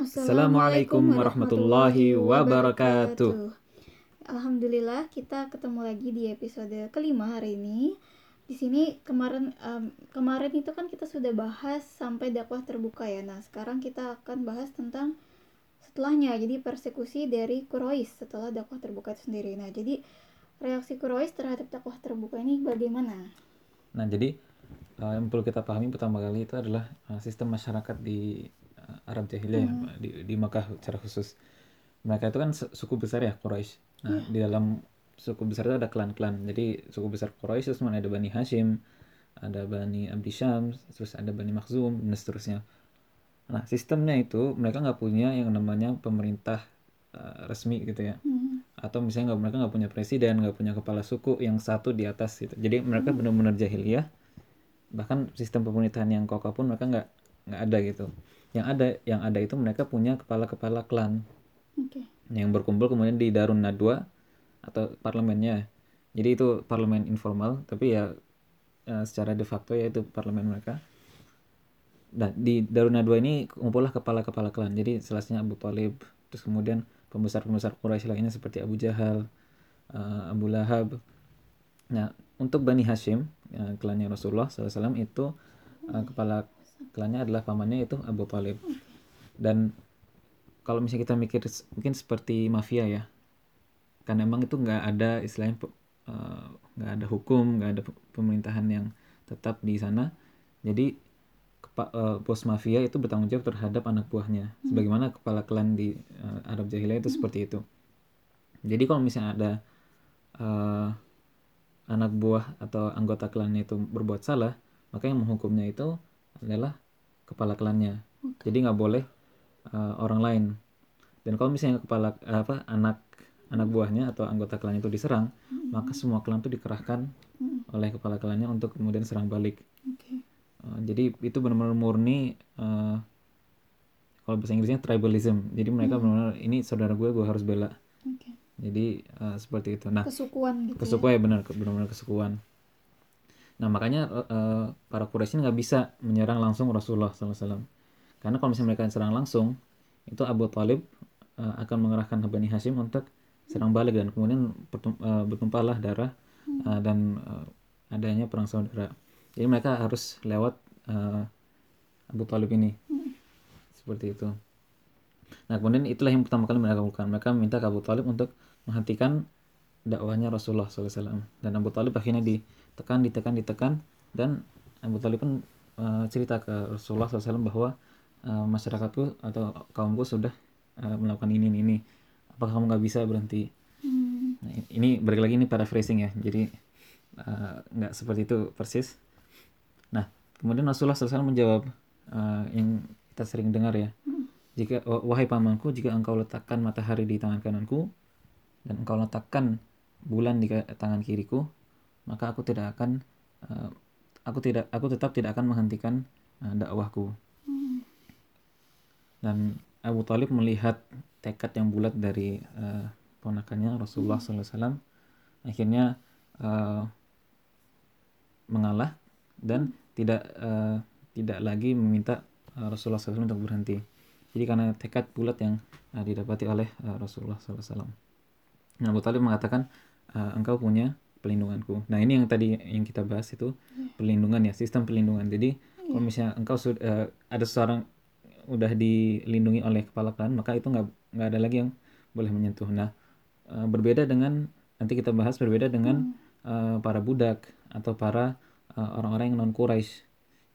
Assalamualaikum warahmatullahi wabarakatuh. Alhamdulillah kita ketemu lagi di episode kelima hari ini. Di sini kemarin em, kemarin itu kan kita sudah bahas sampai dakwah terbuka ya. Nah sekarang kita akan bahas tentang setelahnya. Jadi persekusi dari Quraisy setelah dakwah terbuka itu sendiri. Nah jadi reaksi Quraisy terhadap dakwah terbuka ini bagaimana? Nah, jadi uh, yang perlu kita pahami pertama kali itu adalah uh, sistem masyarakat di Arab jahiliyah ya, di, di Makkah secara khusus. Mereka itu kan suku besar ya Quraisy. Nah, di dalam suku besar itu ada klan-klan. Jadi suku besar Quraisy terus ada Bani Hashim, ada Bani Abdi Syams, terus ada Bani Makhzum dan seterusnya. Nah, sistemnya itu mereka nggak punya yang namanya pemerintah uh, resmi gitu ya. Hmm. Atau misalnya nggak mereka nggak punya presiden, nggak punya kepala suku yang satu di atas gitu. Jadi mereka benar-benar jahiliyah. Bahkan sistem pemerintahan yang kokoh pun mereka nggak nggak ada gitu. Yang ada yang ada itu mereka punya kepala-kepala klan Oke. yang berkumpul kemudian di Darun Nadwa atau parlemennya. Jadi itu parlemen informal, tapi ya eh, secara de facto ya itu parlemen mereka. Nah, di Darun Nadwa ini kumpullah kepala-kepala klan. Jadi selasnya Abu Talib, terus kemudian pembesar-pembesar Quraisy lainnya seperti Abu Jahal, eh, Abu Lahab. Nah, untuk Bani Hashim, eh, klannya Rasulullah SAW itu kepala klannya adalah pamannya itu Abu Talib. Dan kalau misalnya kita mikir mungkin seperti mafia ya, karena emang itu nggak ada istilahnya eh, nggak ada hukum, nggak ada pe- pemerintahan yang tetap di sana. Jadi kepa- eh, bos mafia itu bertanggung jawab terhadap anak buahnya, sebagaimana kepala klan di eh, Arab jahiliyah itu seperti itu. Jadi kalau misalnya ada eh, anak buah atau anggota klannya itu berbuat salah, maka yang menghukumnya itu adalah kepala klannya. Jadi nggak boleh eh, orang lain. Dan kalau misalnya kepala eh, apa anak anak buahnya atau anggota klannya itu diserang, maka semua klan itu dikerahkan oleh kepala klannya untuk kemudian serang balik. Oke. Eh, jadi itu benar-benar murni eh, kalau bahasa Inggrisnya tribalism. Jadi mereka benar-benar ini saudara gue, gue harus bela. Oke. Jadi eh, seperti itu. Nah, Kesukuan gitu. ya. kesukuan ya benar ke- benar-benar kesukuan nah makanya eh, para Quraisy nggak bisa menyerang langsung Rasulullah SAW karena kalau misalnya mereka serang langsung itu Abu Talib eh, akan mengerahkan Bani Hashim untuk serang balik dan kemudian eh, bertumpahlah darah eh, dan eh, adanya perang saudara jadi mereka harus lewat eh, Abu Talib ini seperti itu Nah kemudian itulah yang pertama kali mereka lakukan. Mereka meminta ke Abu Talib untuk menghentikan dakwahnya Rasulullah SAW. Dan Abu Talib akhirnya ditekan, ditekan, ditekan. Dan Abu Talib pun eh, cerita ke Rasulullah SAW bahwa eh, masyarakatku atau kaumku sudah eh, melakukan ini, ini. Apakah kamu nggak bisa berhenti? Hmm. Nah, ini balik lagi ini paraphrasing ya. Jadi nggak seperti itu persis. Nah, kemudian Rasulullah SAW menjawab eh, yang kita sering dengar ya. Jika oh, wahai pamanku, jika engkau letakkan matahari di tangan kananku dan engkau letakkan bulan di tangan kiriku, maka aku tidak akan eh, aku tidak aku tetap tidak akan menghentikan eh, dakwahku. Dan Abu Talib melihat tekad yang bulat dari eh, ponakannya Rasulullah SAW, akhirnya eh, mengalah dan tidak eh, tidak lagi meminta eh, Rasulullah SAW untuk berhenti. Jadi karena tekad bulat yang eh, didapati oleh eh, Rasulullah SAW. Nah, Abu Talib mengatakan eh, engkau punya pelindunganku. Nah ini yang tadi yang kita bahas itu perlindungan ya sistem perlindungan. Jadi kalau misalnya engkau sud- eh, ada seseorang udah dilindungi oleh kepala klan maka itu nggak nggak ada lagi yang boleh menyentuh. Nah eh, berbeda dengan nanti kita bahas berbeda dengan eh, para budak atau para orang-orang yang non Quraisy.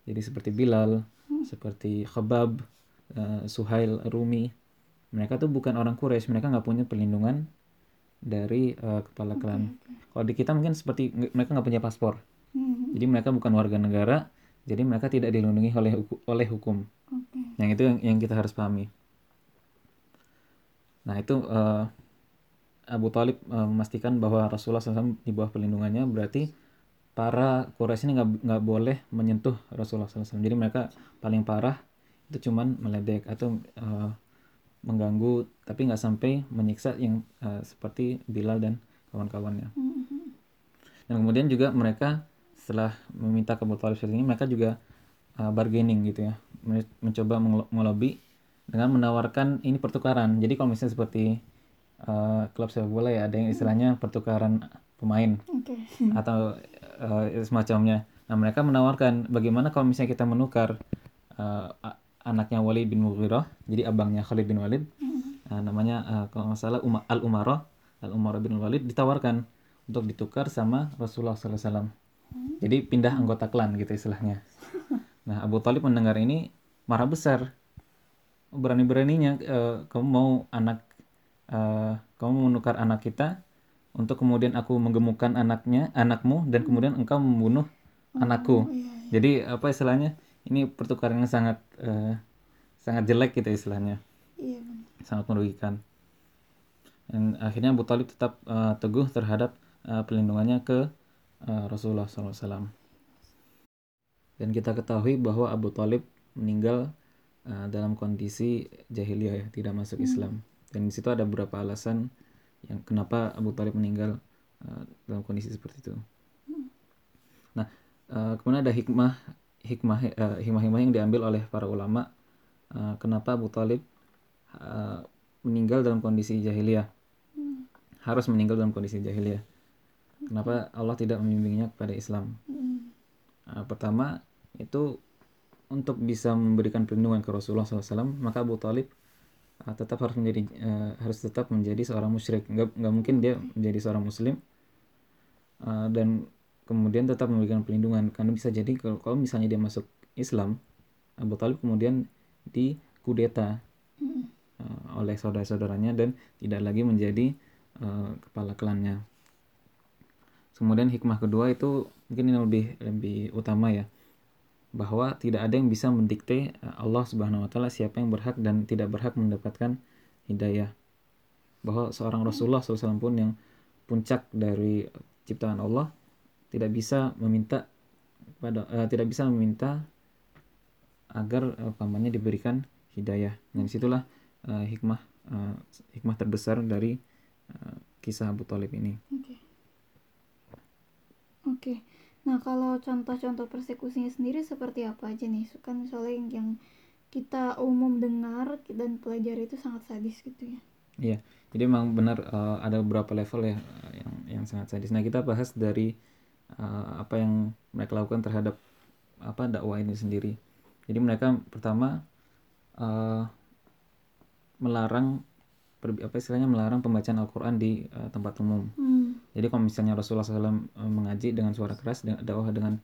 Jadi seperti Bilal, seperti Khabab, eh, Suhail, Rumi. Mereka tuh bukan orang Quraisy, mereka nggak punya perlindungan dari eh, kepala klan. Kalau di kita mungkin seperti mereka nggak punya paspor, Hmm. jadi mereka bukan warga negara, jadi mereka tidak dilindungi oleh oleh hukum. Oke. Yang itu yang, yang kita harus pahami. Nah itu eh, Abu Talib eh, memastikan bahwa Rasulullah SAW di bawah perlindungannya berarti para Quraisy ini nggak nggak boleh menyentuh Rasulullah SAW. Jadi mereka paling parah itu cuman meledek atau eh, mengganggu, tapi nggak sampai menyiksa yang eh, seperti Bilal dan kawan-kawannya. Hmm. Dan kemudian juga mereka setelah meminta ke Talib seperti ini, mereka juga uh, bargaining gitu ya, Men- mencoba melobi dengan menawarkan ini pertukaran. Jadi kalau misalnya seperti uh, klub sepak bola ya ada yang istilahnya pertukaran pemain Oke. atau uh, semacamnya. Nah mereka menawarkan bagaimana kalau misalnya kita menukar uh, anaknya Walid bin Mughirah, jadi abangnya Khalid bin Walid, uh, namanya uh, kalau nggak salah Uma- Al Umarah, Al Umarah bin Walid ditawarkan untuk ditukar sama Rasulullah SAW. Jadi pindah anggota klan gitu istilahnya. Nah Abu Talib mendengar ini marah besar. Berani-beraninya eh, kamu mau anak eh, kamu menukar anak kita untuk kemudian aku menggemukkan anaknya, anakmu dan kemudian engkau membunuh anakku. Jadi apa istilahnya? Ini pertukaran yang sangat eh, sangat jelek gitu istilahnya, Iya benar. sangat merugikan. Dan akhirnya Abu Talib tetap eh, teguh terhadap eh, pelindungannya ke eh, Rasulullah SAW. Dan kita ketahui bahwa Abu Talib meninggal eh, dalam kondisi jahiliyah ya, tidak masuk Islam. Dan di situ ada beberapa alasan yang kenapa Abu Talib meninggal eh, dalam kondisi seperti itu. Nah, eh, kemudian ada hikmah hikmah eh, hikmah-hikmah yang diambil oleh para ulama eh, kenapa Abu Talib eh, meninggal dalam kondisi jahiliyah. Harus meninggal dalam kondisi jahiliyah. Kenapa Allah tidak membimbingnya kepada Islam? Hmm. Nah, pertama itu untuk bisa memberikan perlindungan ke Rasulullah SAW maka Abu Talib uh, tetap harus menjadi uh, harus tetap menjadi seorang musyrik nggak nggak mungkin dia menjadi seorang muslim uh, dan kemudian tetap memberikan perlindungan. Karena bisa jadi kalau, kalau misalnya dia masuk Islam Abu Talib kemudian dikudeta uh, oleh saudara-saudaranya dan tidak lagi menjadi uh, kepala klannya. Kemudian hikmah kedua itu mungkin ini lebih lebih utama ya bahwa tidak ada yang bisa mendikte eh, Allah Subhanahu wa taala siapa yang berhak dan tidak berhak mendapatkan hidayah. Bahwa seorang Rasulullah SAW pun yang puncak dari ciptaan Allah tidak bisa meminta pada eh, tidak bisa meminta agar eh, pamannya diberikan hidayah. Dan di situlah eh, hikmah eh, hikmah terbesar dari eh, kisah Abu Talib ini. Oke. Oke. Nah, kalau contoh-contoh persekusinya sendiri seperti apa aja nih? Kan misalnya yang, yang kita umum dengar dan pelajari itu sangat sadis gitu ya. Iya, jadi memang benar eh, ada beberapa level ya yang yang sangat sadis. Nah kita bahas dari eh, apa yang mereka lakukan terhadap apa dakwah ini sendiri. Jadi mereka pertama eh, melarang per- apa istilahnya melarang pembacaan Al-Quran di eh, tempat umum. Hmm. Jadi kalau misalnya Rasulullah SAW mengaji dengan suara keras, dengan dakwah dengan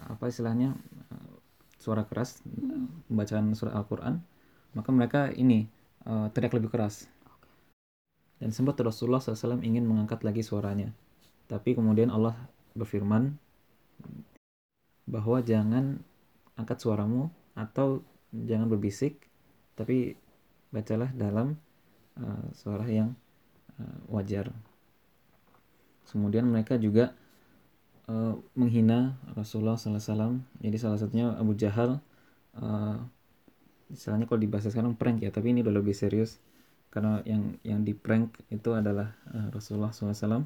apa istilahnya eh, suara keras, eh, pembacaan surat Al-Quran, maka mereka ini eh, teriak lebih keras. Dan sempat Rasulullah SAW ingin mengangkat lagi suaranya. Tapi kemudian Allah berfirman bahwa jangan angkat suaramu atau jangan berbisik, tapi bacalah dalam uh, suara yang uh, wajar. Kemudian mereka juga uh, menghina Rasulullah SAW. Jadi salah satunya Abu Jahal, uh, misalnya kalau di bahasa sekarang prank ya, tapi ini udah lebih serius karena yang yang di prank itu adalah uh, Rasulullah SAW.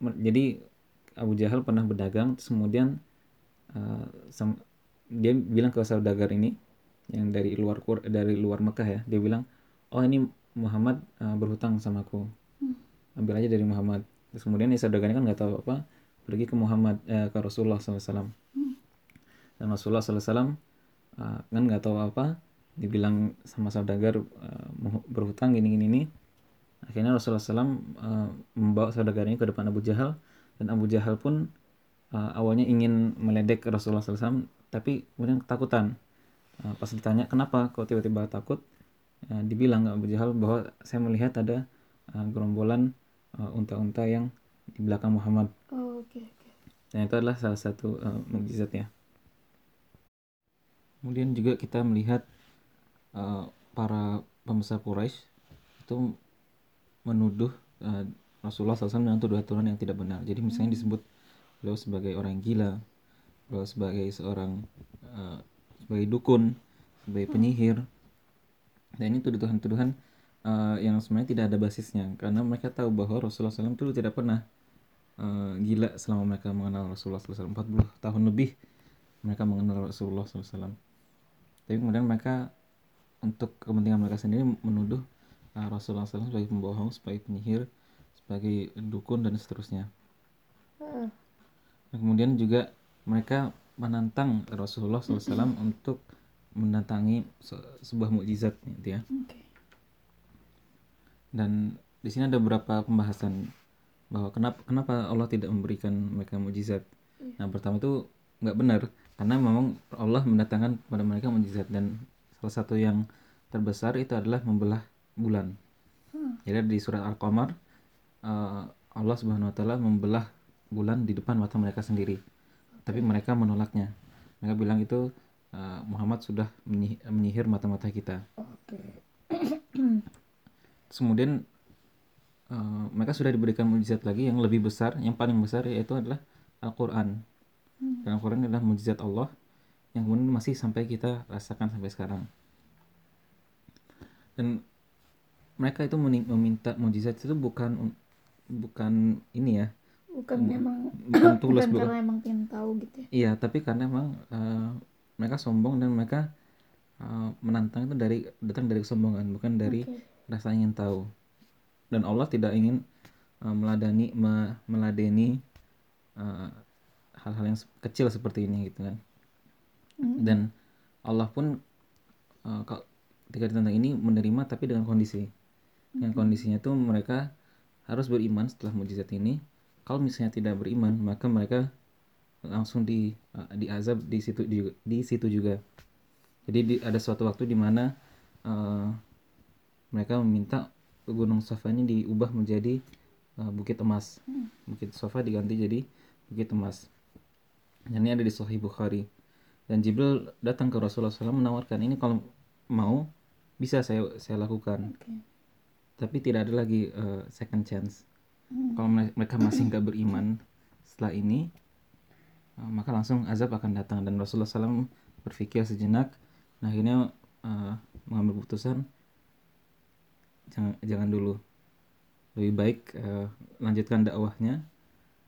Jadi Abu Jahal pernah berdagang, terus kemudian uh, sam- dia bilang ke saudagar ini yang dari luar dari luar Mekah ya, dia bilang, oh ini Muhammad uh, berhutang sama aku, ambil aja dari Muhammad. Terus kemudian ya saudagarnya kan nggak tahu apa, pergi ke Muhammad eh, ke Rasulullah SAW. Dan Rasulullah SAW uh, kan nggak tahu apa, dibilang sama saudagar uh, berhutang gini gini nih akhirnya Rasulullah SAW uh, membawa saudagarnya ke depan Abu Jahal dan Abu Jahal pun uh, awalnya ingin meledek Rasulullah SAW tapi kemudian ketakutan Uh, pas ditanya kenapa kok tiba-tiba takut uh, dibilang Abu Jahal bahwa saya melihat ada uh, gerombolan uh, unta-unta yang di belakang Muhammad Oh, oke oke. dan itu adalah salah satu uh, mukjizatnya. Kemudian juga kita melihat uh, para pembesar Quraisy itu menuduh uh, Rasulullah SAW dengan tuduhan-tuduhan yang tidak benar. Jadi misalnya disebut beliau sebagai orang gila, beliau sebagai seorang uh, sebagai dukun, sebagai penyihir. Dan ini tuduhan-tuduhan uh, yang sebenarnya tidak ada basisnya. Karena mereka tahu bahwa Rasulullah SAW itu tidak pernah uh, gila selama mereka mengenal Rasulullah SAW 40 tahun lebih mereka mengenal Rasulullah SAW tapi kemudian mereka untuk kepentingan mereka sendiri menuduh uh, Rasulullah SAW sebagai pembohong, sebagai penyihir, sebagai dukun dan seterusnya. Heeh. Nah, kemudian juga mereka menantang Rasulullah SAW untuk mendatangi se- sebuah mukjizat gitu ya. Oke. Dan di sini ada beberapa pembahasan bahwa kenapa kenapa Allah tidak memberikan mereka mukjizat. Nah, pertama itu nggak benar karena memang Allah mendatangkan kepada mereka mukjizat dan salah satu yang terbesar itu adalah membelah bulan. Jadi di surat Al-Qamar eh, Allah Subhanahu wa taala membelah bulan di depan mata mereka sendiri. Tapi mereka menolaknya. Mereka bilang itu eh, Muhammad sudah menyi- menyihir mata-mata kita. Kemudian eh, mereka sudah diberikan mujizat lagi yang lebih besar, yang paling besar yaitu adalah Al-Qur'an. Dan Al-Qur'an adalah mujizat Allah yang kemudian masih sampai kita rasakan sampai sekarang. Dan mereka itu meminta mujizat itu bukan bukan ini ya, Bukan memang bukan tulus bukan bukan. karena emang pengen tahu gitu ya. Iya, tapi karena memang eh, mereka sombong dan mereka eh, menantang itu dari datang dari kesombongan, bukan dari Oke. rasa ingin tahu. Dan Allah tidak ingin eh, meladani me- meladeni hal-hal yang se- kecil seperti ini gitu kan. Hmm. Dan Allah pun kal- ketika ditantang ini menerima tapi dengan kondisi. Yang kondisinya itu mereka harus beriman setelah mujizat ini. Kalau misalnya tidak beriman, maka mereka langsung di eh, diazab di situ juga, di situ juga. Jadi di, ada suatu waktu di mana eh, mereka meminta Gunung Safa ini diubah menjadi eh, bukit emas. Bukit Safa diganti jadi bukit emas. Dan ini ada di Sahih Bukhari. Dan Jibril datang ke Rasulullah SAW menawarkan ini kalau mau bisa saya saya lakukan. Oke. Tapi tidak ada lagi eh, second chance. Hmm. Kalau mere- mereka masih nggak beriman setelah ini, eh, maka langsung azab akan datang dan Rasulullah SAW berpikir sejenak, nah akhirnya eh, mengambil keputusan jangan jangan dulu, lebih baik eh, lanjutkan dakwahnya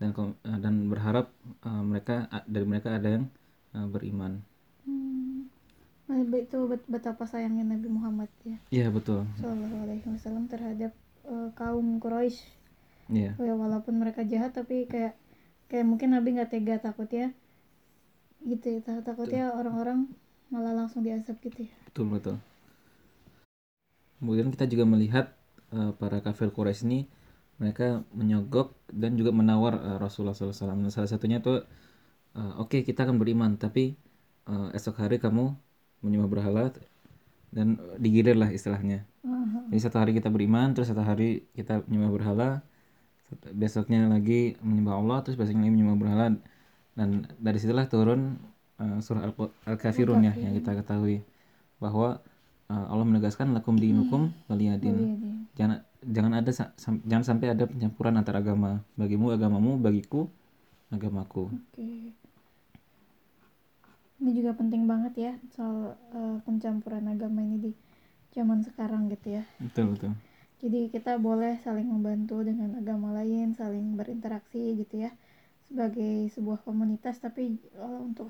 dan eh, dan berharap eh, mereka dari mereka ada yang eh, beriman. Nah, itu bet- betapa sayangnya Nabi Muhammad ya Iya betul, Shallallahu Alaihi Wasallam terhadap eh, kaum Quraisy. iya Ya, walaupun mereka jahat tapi kayak kayak mungkin Nabi nggak tega takut ya gitu ya tak- takutnya orang-orang malah langsung diazab gitu ya. betul betul. Kemudian kita juga melihat eh, para kafir Quraisy ini mereka menyogok dan juga menawar eh, Rasulullah SAW. Salah satunya tuh, eh, oke kita akan beriman, tapi eh, esok hari kamu menyembah berhala dan digilir lah istilahnya. Aha. Jadi satu hari kita beriman, terus satu hari kita menyembah berhala, besoknya lagi menyembah Allah, terus besoknya lagi menyembah berhala. Dan dari situlah turun eh, surah Al- Al-Kafirun ya yang kita ketahui bahwa eh, Allah menegaskan lakum dinukum waliyadin. Iya, iya. Jangan jangan ada sa- sam- jangan sampai ada pencampuran antara agama. Bagimu agamamu, bagiku agamaku. Oke. Ini juga penting banget ya soal eh, pencampuran agama ini di zaman sekarang gitu ya. Betul betul. Jadi kita boleh saling membantu dengan agama lain, saling berinteraksi gitu ya sebagai sebuah komunitas. Tapi kalau untuk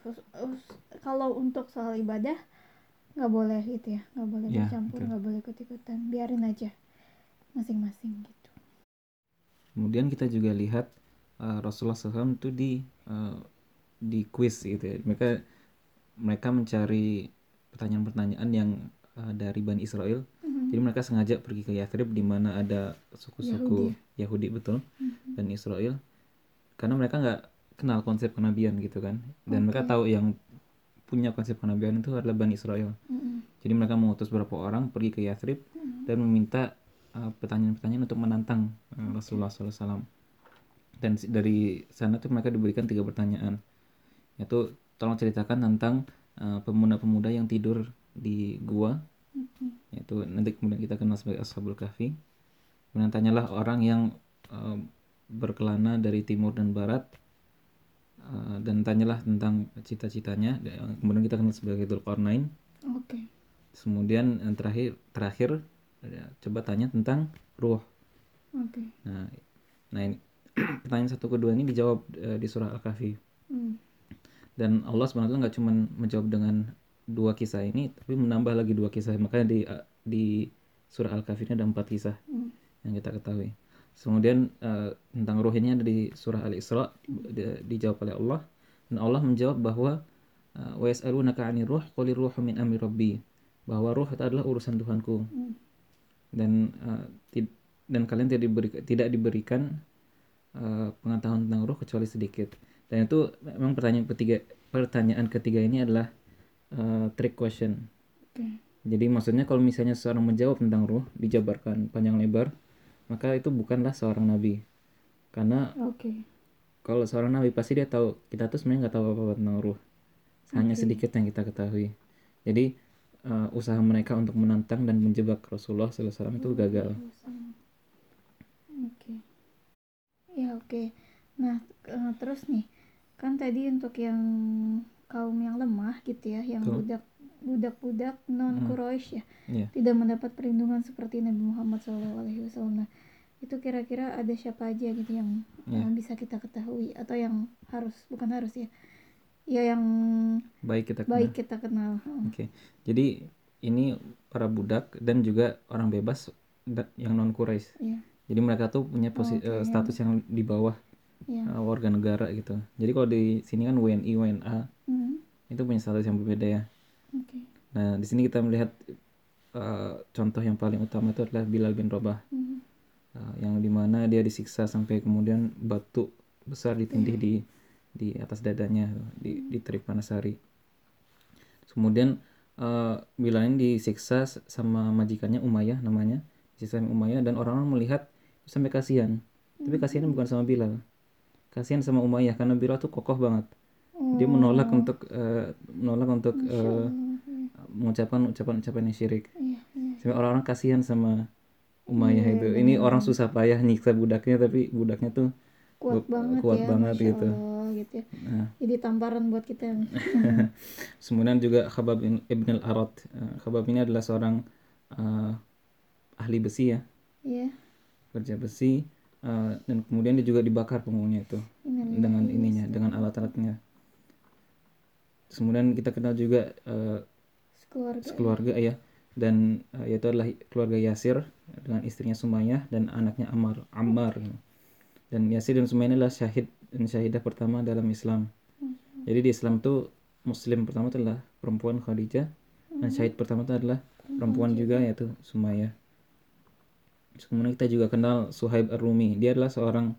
kalau untuk soal ibadah nggak boleh gitu ya, nggak boleh Ya, bercampur, nggak boleh ikut-ikutan, biarin aja masing-masing gitu. Kemudian kita juga lihat uh, Rasulullah SAW itu di uh, di quiz gitu ya. Mereka mereka mencari pertanyaan-pertanyaan yang uh, dari Bani Israel. Mhm. Jadi mereka sengaja pergi ke Yathrib di mana ada suku-suku Yahudi, betul Mhm. dan Israel. Karena mereka nggak kenal konsep kenabian gitu kan. Dan mereka tahu yang punya konsep kenabian itu adalah Bani Israel. Mhm. Jadi mereka mengutus beberapa orang pergi ke Yathrib dan meminta uh, pertanyaan-pertanyaan untuk menantang uh, Rasulullah SAW. Dan dari sana tuh mereka diberikan tiga pertanyaan, yaitu tolong ceritakan tentang uh, pemuda-pemuda yang tidur di gua, Mhm. yaitu nanti kemudian kita kenal sebagai Ashabul Kahfi. Kemudian tanyalah orang yang uh, berkelana dari timur dan barat, uh, dan tanyalah tentang cita-citanya. Kemudian kita kenal sebagai Dzulqarnain. Oke. Kemudian yang terakhir terakhir coba tanya tentang ruh. Oke. Nah, nah ini, pertanyaan satu kedua ini dijawab eh, di surah Al-Kahfi. Hmm. Dan Allah SWT nggak cuma menjawab dengan dua kisah ini tapi menambah lagi dua kisah. Makanya di di surah al-kahfi ini ada empat kisah Hmm. yang kita ketahui. Kemudian eh, tentang ruh ini ada di surah al-isra di- dijawab oleh Allah. Dan Allah menjawab bahwa eh, wa yas'alunaka 'anir ruh qulir ruhu min amri rabbi. Bahwa ruh itu adalah urusan Tuhanku. Hmm. dan eh, tid- dan kalian tidak diberi tidak diberikan eh, pengetahuan tentang ruh kecuali sedikit dan itu memang pertanyaan ketiga pertanyaan ketiga ini adalah eh, trick question Oke. jadi maksudnya kalau misalnya seorang menjawab tentang ruh dijabarkan panjang lebar maka itu bukanlah seorang nabi karena Oke. kalau seorang nabi pasti dia tahu kita tuh sebenarnya nggak tahu apa-apa tentang ruh hanya Oke. sedikit yang kita ketahui jadi eh, usaha mereka untuk menantang dan menjebak Rasulullah SAW itu gagal Oke. Ya oke. Nah eh, terus nih kan tadi untuk yang kaum yang lemah gitu ya, yang Betul. budak budak-budak non Quraisy ya, Iya. tidak mendapat perlindungan seperti Nabi Muhammad SAW. Nah itu kira-kira ada siapa aja gitu yang Iya. eh, bisa kita ketahui atau yang harus bukan harus ya, ya yang baik kita kenal. baik kita kenal. Oke, jadi ini para budak dan juga orang bebas yang non Quraisy. Iya. Jadi mereka tuh punya posi- Oke, eh, ya. status yang di bawah Ya. eh, warga negara gitu. Jadi kalau di sini kan WNI, WNA Hmm, itu punya status yang berbeda ya. Oke. Nah di sini kita melihat eh, contoh yang paling utama itu adalah Bilal bin Rabah, Hmm, eh, yang di mana dia disiksa sampai kemudian batu besar ditindih di di atas dadanya, di di terik panasari. Kemudian eh, Bilal ini disiksa sama majikannya Umayyah namanya, disiksa sama Umayyah dan orang-orang melihat sampai kasihan. Tapi kasihan bukan sama Bilal, kasihan sama Umayyah karena Bilal tuh kokoh banget. Dia menolak untuk eh, menolak untuk Oh, mengucapkan ucapan-ucapan yang syirik. iya, iya. Sampai orang-orang kasihan sama Umayyah Iya, itu. Ini orang susah payah nyiksa budaknya tapi budaknya tuh kuat Bu- banget kuat ya, banget Masya gitu. Allah, gitu ya. Nah, Jadi tamparan buat kita. kemudian juga Khabab bin- ibn al-Arad. Eh, Khabab ini adalah seorang eh, ahli besi ya, Iya. kerja besi eh, dan kemudian dia juga dibakar punggungnya itu. Innalillahi dengan wa ininya, dengan alat-alatnya. Terus Kemudian kita kenal juga eh, Sekeluarga. sekeluarga ya dan eh, yaitu adalah keluarga Yasir dengan istrinya Sumayyah dan anaknya Ammar Ammar. Dan Yasir dan Sumayyah adalah syahid dan syahidah pertama dalam Islam. Jadi di Islam tuh Muslim pertama itu adalah perempuan Khadijah dan syahid pertama itu adalah perempuan juga yaitu Sumayyah kemudian kita juga kenal Suhaib Ar-Rumi. Dia adalah seorang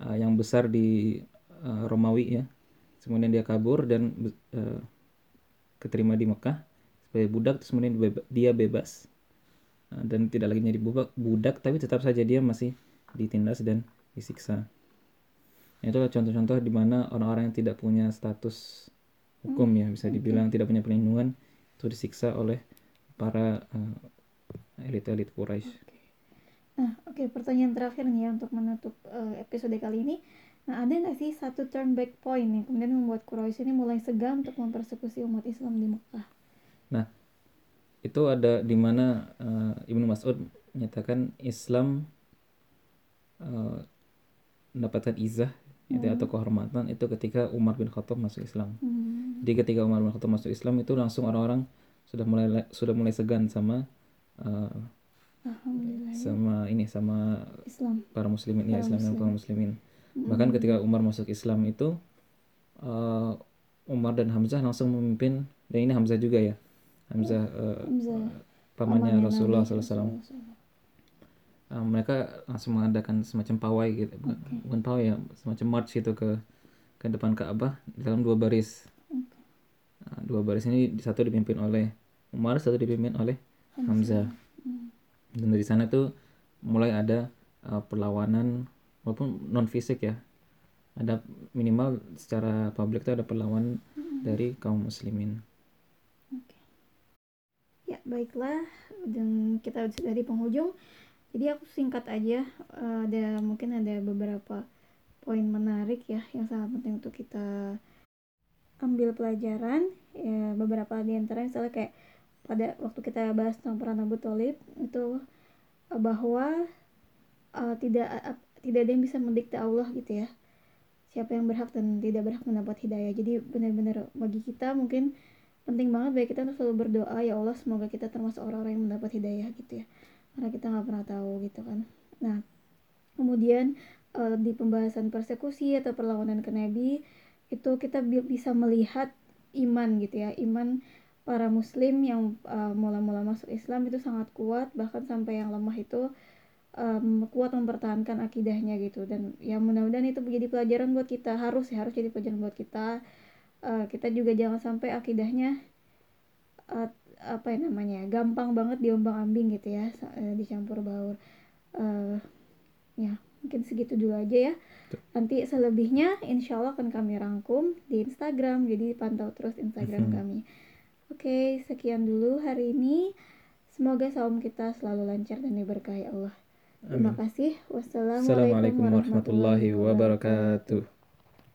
eh, yang besar di eh, Romawi ya. Kemudian dia kabur dan eh, keterima di Mekah sebagai budak terus kemudian dia bebas. Nah, dan tidak lagi menjadi budak, budak tapi tetap saja dia masih ditindas dan disiksa. Nah, itulah contoh-contoh di mana orang-orang yang tidak punya status hukum ya bisa dibilang tidak punya perlindungan itu disiksa oleh para eh, elit-elit Quraisy. Nah, oke pertanyaan terakhir nih ya untuk menutup eh, episode kali ini. Nah, ada nggak sih satu turn back point yang kemudian membuat Quraisy ini mulai segan untuk mempersekusi umat Islam di Mekah? Nah, itu ada di mana eh, Ibnu Mas'ud menyatakan Islam eh, mendapatkan izah itu atau kehormatan itu ketika Umar bin Khattab masuk Islam. Hmm, Jadi ketika Umar bin Khattab masuk Islam itu langsung orang-orang sudah mulai sudah mulai segan sama eh, Alhamdulillah. sama ini sama Islam. para muslimin ya Para Islam dan muslimin. kaum muslimin. Bahkan ketika Umar masuk Islam itu eh, Umar dan Hamzah langsung memimpin dan ini Hamzah juga ya. Hamzah eh, Hamzah. pamannya Rasulullah Nabi SAW. Uh, mereka langsung mengadakan semacam pawai gitu, bukan, bukan pawai ya, semacam march gitu ke ke depan Ka'bah dalam dua baris. Uh, dua baris ini satu dipimpin oleh Umar, satu dipimpin oleh Hamzah. Dan dari sana tuh mulai ada uh, perlawanan walaupun non fisik ya. Ada minimal secara publik tuh ada perlawanan dari kaum muslimin. Ya, baiklah. Dan kita sudah di penghujung. Jadi aku singkat aja eh, ada mungkin ada beberapa poin menarik ya yang sangat penting untuk kita ambil pelajaran. Ya, beberapa di antara misalnya kayak pada waktu kita bahas tentang peran Abu Thalib itu eh, bahwa eh, tidak eh, tidak ada yang bisa mendikte Allah gitu ya. Siapa yang berhak dan tidak berhak mendapat hidayah. Jadi benar-benar bagi kita mungkin penting banget bagi kita untuk selalu berdoa ya Allah semoga kita termasuk orang-orang yang mendapat hidayah gitu ya karena kita nggak pernah tahu gitu kan nah kemudian uh, di pembahasan persekusi atau perlawanan ke Nabi itu kita bisa melihat iman gitu ya iman para muslim yang uh, mula-mula masuk Islam itu sangat kuat bahkan sampai yang lemah itu um, kuat mempertahankan akidahnya gitu. Dan ya mudah-mudahan itu menjadi pelajaran buat kita harus ya harus jadi pelajaran buat kita. Uh, kita juga jangan sampai akidahnya uh, apa ya namanya gampang banget diombang-ambing gitu ya uh, dicampur baur. Uh, ya mungkin segitu dulu aja ya. Nanti selebihnya insya Allah akan kami rangkum di Instagram jadi pantau terus Instagram mm-hmm. kami oke sekian dulu hari ini. Semoga saum kita selalu lancar dan diberkahi Allah. Terima kasih. Wassalamualaikum warahmatullahi wabarakatuh